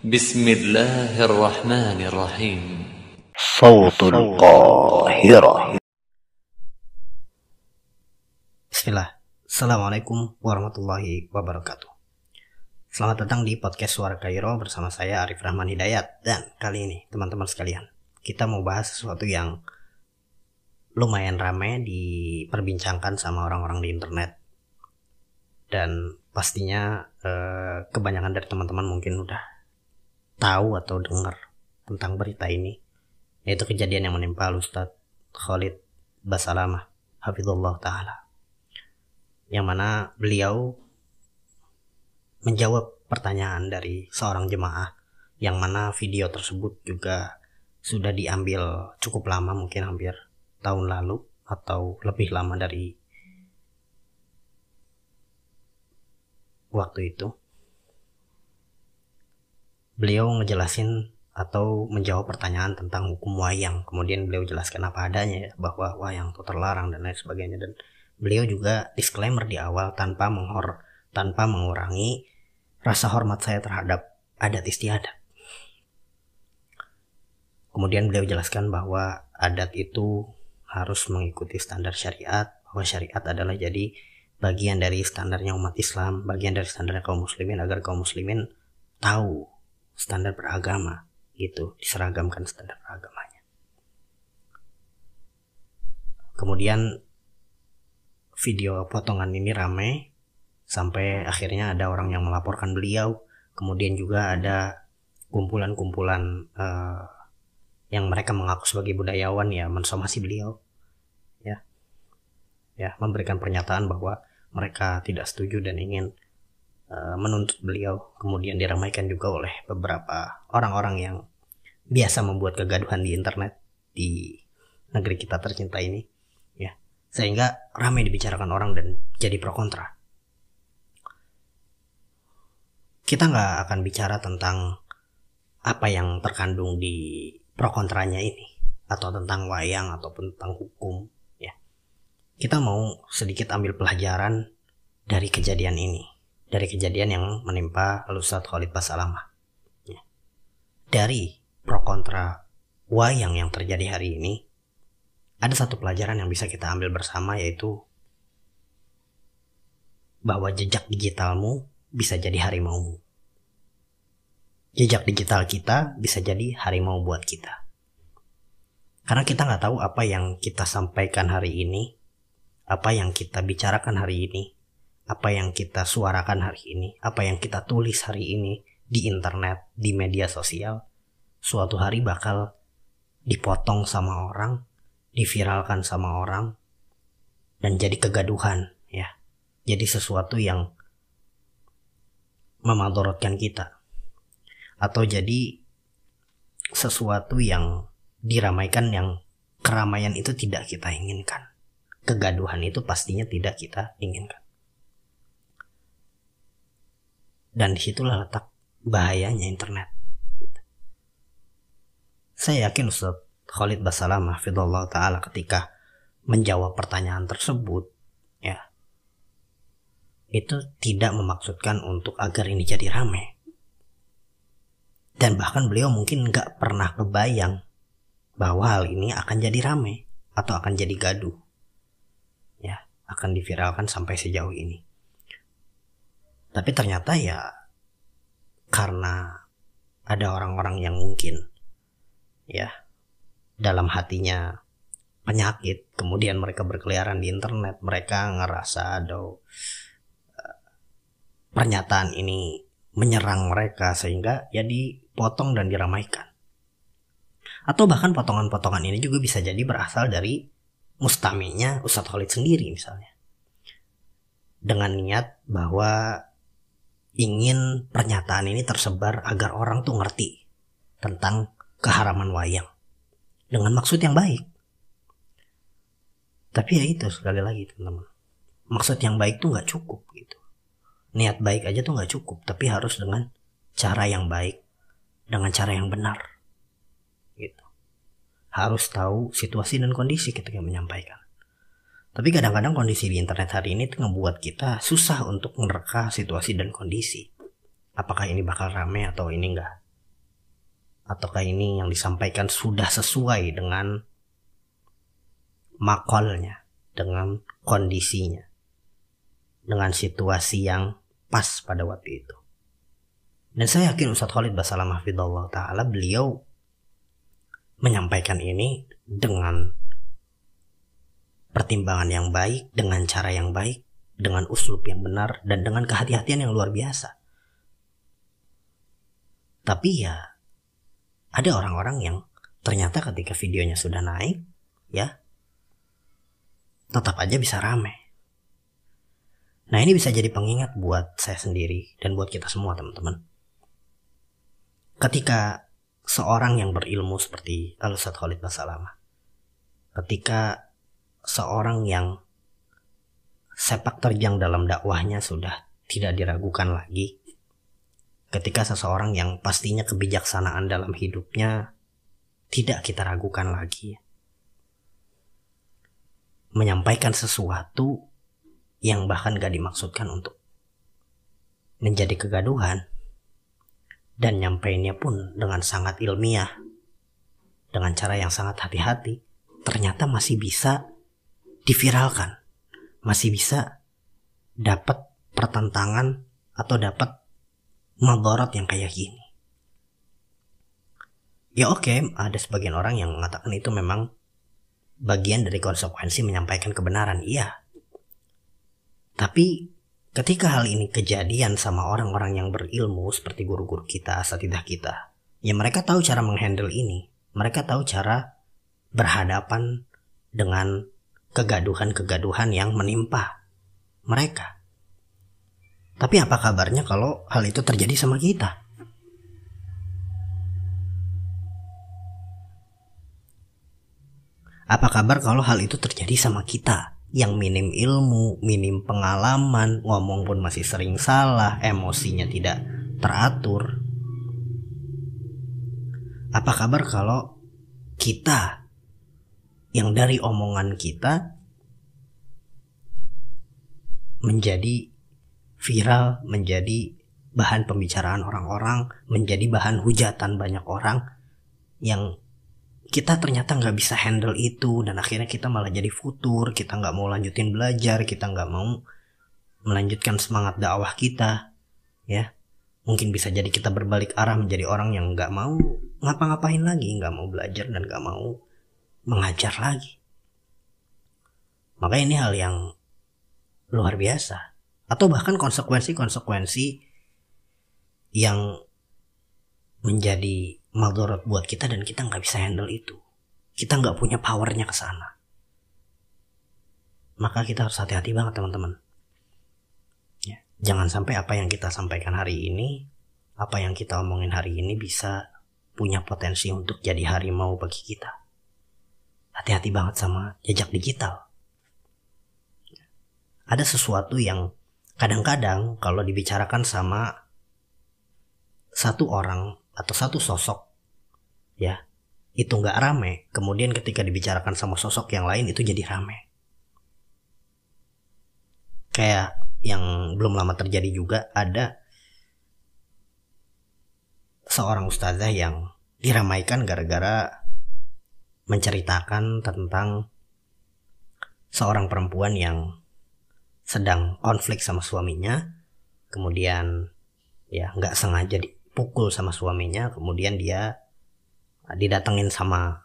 بسم الله الرحمن الرحيم صوت القاهرة Bismillah. Assalamualaikum warahmatullahi wabarakatuh. Selamat datang di podcast Suara Kairo bersama saya Arif Rahman Hidayat. Dan kali ini teman-teman sekalian, kita mau bahas sesuatu yang lumayan ramai diperbincangkan sama orang-orang di internet. Dan pastinya eh, kebanyakan dari teman-teman mungkin udah tahu atau dengar tentang berita ini. Yaitu kejadian yang menimpa Ustadz Khalid Basalamah. Hafizullah Ta'ala yang mana beliau menjawab pertanyaan dari seorang jemaah yang mana video tersebut juga sudah diambil cukup lama mungkin hampir tahun lalu atau lebih lama dari waktu itu beliau ngejelasin atau menjawab pertanyaan tentang hukum wayang kemudian beliau jelaskan apa adanya ya bahwa wayang itu terlarang dan lain sebagainya dan beliau juga disclaimer di awal tanpa menghor tanpa mengurangi rasa hormat saya terhadap adat istiadat. Kemudian beliau jelaskan bahwa adat itu harus mengikuti standar syariat, bahwa syariat adalah jadi bagian dari standarnya umat Islam, bagian dari standarnya kaum muslimin agar kaum muslimin tahu standar beragama gitu, diseragamkan standar beragamanya. Kemudian video potongan ini ramai sampai akhirnya ada orang yang melaporkan beliau. Kemudian juga ada kumpulan-kumpulan uh, yang mereka mengaku sebagai budayawan ya mensomasi beliau. Ya. Ya memberikan pernyataan bahwa mereka tidak setuju dan ingin uh, menuntut beliau kemudian diramaikan juga oleh beberapa orang-orang yang biasa membuat kegaduhan di internet di negeri kita tercinta ini sehingga ramai dibicarakan orang dan jadi pro kontra. Kita nggak akan bicara tentang apa yang terkandung di pro kontranya ini atau tentang wayang ataupun tentang hukum ya. Kita mau sedikit ambil pelajaran dari kejadian ini, dari kejadian yang menimpa Ustadz Khalid Basalamah. Ya. Dari pro kontra wayang yang terjadi hari ini, ada satu pelajaran yang bisa kita ambil bersama yaitu bahwa jejak digitalmu bisa jadi harimaumu. Jejak digital kita bisa jadi harimau buat kita. Karena kita nggak tahu apa yang kita sampaikan hari ini, apa yang kita bicarakan hari ini, apa yang kita suarakan hari ini, apa yang kita tulis hari ini di internet, di media sosial, suatu hari bakal dipotong sama orang diviralkan sama orang dan jadi kegaduhan ya. Jadi sesuatu yang memadorotkan kita. Atau jadi sesuatu yang diramaikan yang keramaian itu tidak kita inginkan. Kegaduhan itu pastinya tidak kita inginkan dan di situlah letak bahayanya internet saya yakin Ustaz Khalid Basalamah Fidullah Ta'ala ketika menjawab pertanyaan tersebut ya itu tidak memaksudkan untuk agar ini jadi rame. Dan bahkan beliau mungkin nggak pernah kebayang bahwa hal ini akan jadi rame atau akan jadi gaduh ya akan diviralkan sampai sejauh ini tapi ternyata ya karena ada orang-orang yang mungkin ya dalam hatinya penyakit, kemudian mereka berkeliaran di internet, mereka ngerasa ada uh, pernyataan ini menyerang mereka sehingga ya dipotong dan diramaikan. Atau bahkan potongan-potongan ini juga bisa jadi berasal dari mustaminya Ustadz Khalid sendiri misalnya. Dengan niat bahwa ingin pernyataan ini tersebar agar orang tuh ngerti tentang keharaman wayang dengan maksud yang baik. Tapi ya itu sekali lagi teman-teman. Maksud yang baik tuh nggak cukup gitu. Niat baik aja tuh nggak cukup, tapi harus dengan cara yang baik, dengan cara yang benar. Gitu. Harus tahu situasi dan kondisi ketika menyampaikan. Tapi kadang-kadang kondisi di internet hari ini tuh ngebuat kita susah untuk menerka situasi dan kondisi. Apakah ini bakal rame atau ini enggak? ataukah ini yang disampaikan sudah sesuai dengan makolnya, dengan kondisinya, dengan situasi yang pas pada waktu itu. Dan saya yakin Ustadz Khalid Basalamah Fidullah Ta'ala beliau menyampaikan ini dengan pertimbangan yang baik, dengan cara yang baik, dengan uslub yang benar, dan dengan kehati-hatian yang luar biasa. Tapi ya, ada orang-orang yang ternyata ketika videonya sudah naik, ya, tetap aja bisa rame. Nah ini bisa jadi pengingat buat saya sendiri dan buat kita semua teman-teman. Ketika seorang yang berilmu seperti Al-Ustaz Khalid Basalamah, ketika seorang yang sepak terjang dalam dakwahnya sudah tidak diragukan lagi. Ketika seseorang yang pastinya kebijaksanaan dalam hidupnya tidak kita ragukan lagi. Menyampaikan sesuatu yang bahkan gak dimaksudkan untuk menjadi kegaduhan. Dan nyampainya pun dengan sangat ilmiah. Dengan cara yang sangat hati-hati. Ternyata masih bisa diviralkan masih bisa dapat pertentangan atau dapat madorot yang kayak gini. Ya oke, okay, ada sebagian orang yang mengatakan itu memang bagian dari konsekuensi menyampaikan kebenaran. Iya. Tapi ketika hal ini kejadian sama orang-orang yang berilmu seperti guru-guru kita, asatidah kita, ya mereka tahu cara menghandle ini. Mereka tahu cara berhadapan dengan kegaduhan-kegaduhan yang menimpa mereka. Tapi apa kabarnya kalau hal itu terjadi sama kita? Apa kabar kalau hal itu terjadi sama kita yang minim ilmu, minim pengalaman, ngomong pun masih sering salah, emosinya tidak teratur? Apa kabar kalau kita yang dari omongan kita menjadi viral, menjadi bahan pembicaraan orang-orang, menjadi bahan hujatan banyak orang yang kita ternyata nggak bisa handle itu dan akhirnya kita malah jadi futur, kita nggak mau lanjutin belajar, kita nggak mau melanjutkan semangat dakwah kita, ya. Mungkin bisa jadi kita berbalik arah menjadi orang yang nggak mau ngapa-ngapain lagi, nggak mau belajar dan nggak mau mengajar lagi. Maka ini hal yang luar biasa. Atau bahkan konsekuensi-konsekuensi yang menjadi maldorot buat kita dan kita nggak bisa handle itu. Kita nggak punya powernya ke sana. Maka kita harus hati-hati banget teman-teman. Ya, jangan sampai apa yang kita sampaikan hari ini, apa yang kita omongin hari ini bisa punya potensi untuk jadi harimau bagi kita hati-hati banget sama jejak digital. Ada sesuatu yang kadang-kadang kalau dibicarakan sama satu orang atau satu sosok, ya itu nggak rame. Kemudian ketika dibicarakan sama sosok yang lain itu jadi rame. Kayak yang belum lama terjadi juga ada seorang ustazah yang diramaikan gara-gara menceritakan tentang seorang perempuan yang sedang konflik sama suaminya, kemudian ya nggak sengaja dipukul sama suaminya, kemudian dia didatengin sama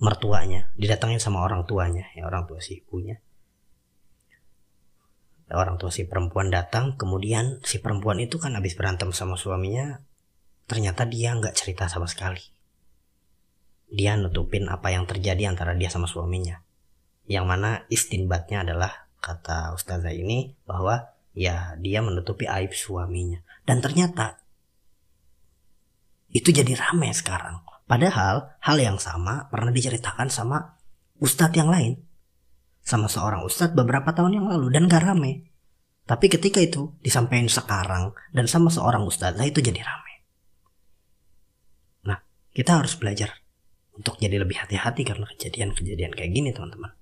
mertuanya, didatengin sama orang tuanya, ya orang tua si ibunya. Orang tua si perempuan datang, kemudian si perempuan itu kan habis berantem sama suaminya, ternyata dia nggak cerita sama sekali dia nutupin apa yang terjadi antara dia sama suaminya. Yang mana istinbatnya adalah kata ustazah ini bahwa ya dia menutupi aib suaminya. Dan ternyata itu jadi rame sekarang. Padahal hal yang sama pernah diceritakan sama ustadz yang lain. Sama seorang ustadz beberapa tahun yang lalu dan gak rame. Tapi ketika itu disampaikan sekarang dan sama seorang ustazah itu jadi rame. Nah, kita harus belajar untuk jadi lebih hati-hati karena kejadian-kejadian kayak gini teman-teman.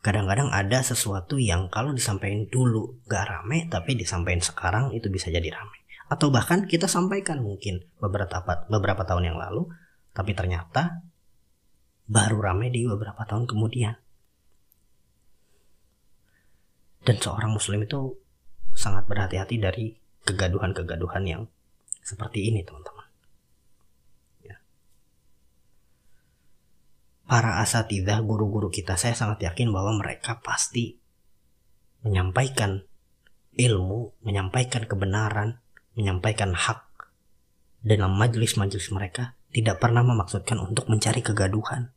Kadang-kadang ada sesuatu yang kalau disampaikan dulu gak rame tapi disampaikan sekarang itu bisa jadi rame. atau bahkan kita sampaikan mungkin beberapa beberapa tahun yang lalu tapi ternyata baru ramai di beberapa tahun kemudian dan seorang muslim itu sangat berhati-hati dari kegaduhan-kegaduhan yang seperti ini teman-teman ya. Para asatidah guru-guru kita saya sangat yakin bahwa mereka pasti menyampaikan ilmu menyampaikan kebenaran menyampaikan hak dalam majelis-majelis mereka tidak pernah memaksudkan untuk mencari kegaduhan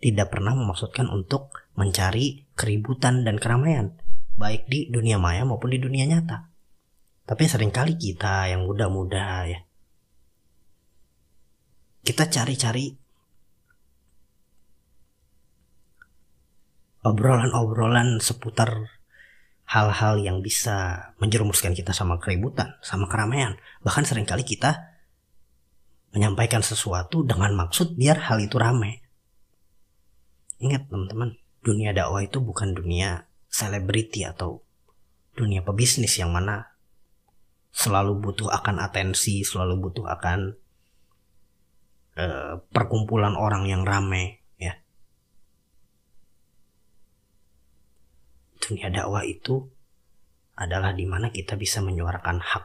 tidak pernah memaksudkan untuk mencari keributan dan keramaian baik di dunia maya maupun di dunia nyata. Tapi sering kali kita yang muda-muda ya, kita cari-cari obrolan-obrolan seputar hal-hal yang bisa menjerumuskan kita sama keributan, sama keramaian. Bahkan sering kali kita menyampaikan sesuatu dengan maksud biar hal itu ramai. Ingat teman-teman, dunia dakwah itu bukan dunia selebriti atau dunia pebisnis yang mana selalu butuh akan atensi, selalu butuh akan uh, perkumpulan orang yang ramai, ya. Dunia dakwah itu adalah di mana kita bisa menyuarakan hak.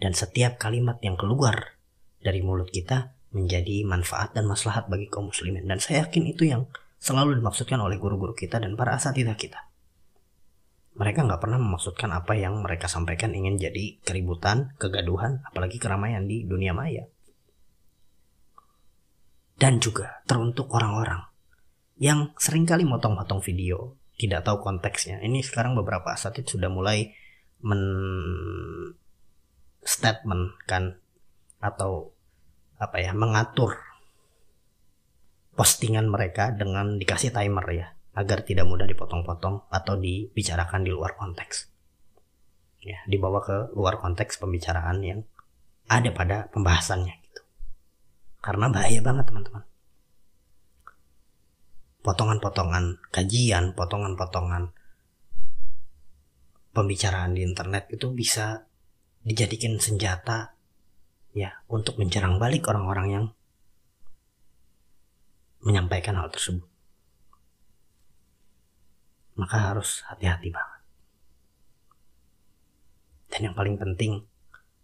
Dan setiap kalimat yang keluar dari mulut kita menjadi manfaat dan maslahat bagi kaum muslimin. Dan saya yakin itu yang selalu dimaksudkan oleh guru-guru kita dan para asatidah kita. Mereka nggak pernah memaksudkan apa yang mereka sampaikan ingin jadi keributan, kegaduhan, apalagi keramaian di dunia maya. Dan juga teruntuk orang-orang yang sering kali motong-motong video, tidak tahu konteksnya. Ini sekarang beberapa asatid sudah mulai men statement kan atau apa ya mengatur postingan mereka dengan dikasih timer ya agar tidak mudah dipotong-potong atau dibicarakan di luar konteks. Ya, dibawa ke luar konteks pembicaraan yang ada pada pembahasannya gitu. Karena bahaya banget teman-teman. Potongan-potongan kajian, potongan-potongan pembicaraan di internet itu bisa dijadikan senjata ya untuk menyerang balik orang-orang yang menyampaikan hal tersebut. Maka harus hati-hati banget. Dan yang paling penting,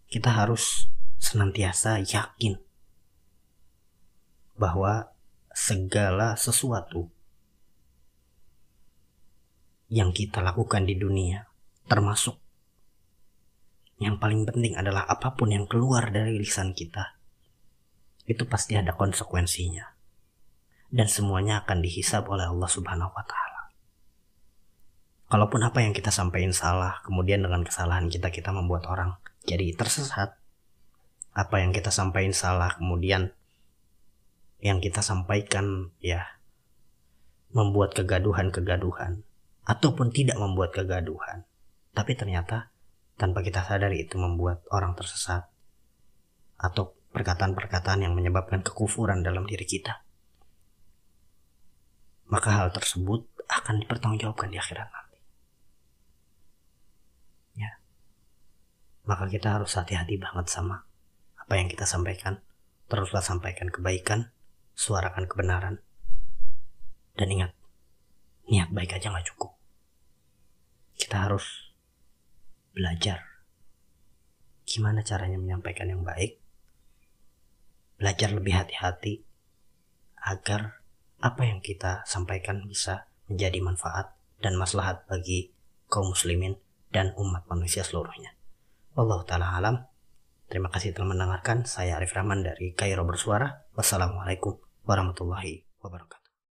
kita harus senantiasa yakin bahwa segala sesuatu yang kita lakukan di dunia, termasuk yang paling penting adalah apa pun yang keluar dari lisan kita, itu pasti ada konsekuensinya dan semuanya akan dihisap oleh Allah Subhanahu wa taala. Kalaupun apa yang kita sampaikan salah, kemudian dengan kesalahan kita kita membuat orang jadi tersesat. Apa yang kita sampaikan salah, kemudian yang kita sampaikan ya membuat kegaduhan-kegaduhan ataupun tidak membuat kegaduhan. Tapi ternyata tanpa kita sadari itu membuat orang tersesat atau perkataan-perkataan yang menyebabkan kekufuran dalam diri kita maka hal tersebut akan dipertanggungjawabkan di akhirat nanti. Ya. Maka kita harus hati-hati banget sama apa yang kita sampaikan. Teruslah sampaikan kebaikan, suarakan kebenaran. Dan ingat, niat baik aja nggak cukup. Kita harus belajar gimana caranya menyampaikan yang baik, belajar lebih hati-hati agar apa yang kita sampaikan bisa menjadi manfaat dan maslahat bagi kaum muslimin dan umat manusia seluruhnya. Allah taala alam. Terima kasih telah mendengarkan. Saya Arif Rahman dari Kairo Bersuara. Wassalamualaikum warahmatullahi wabarakatuh.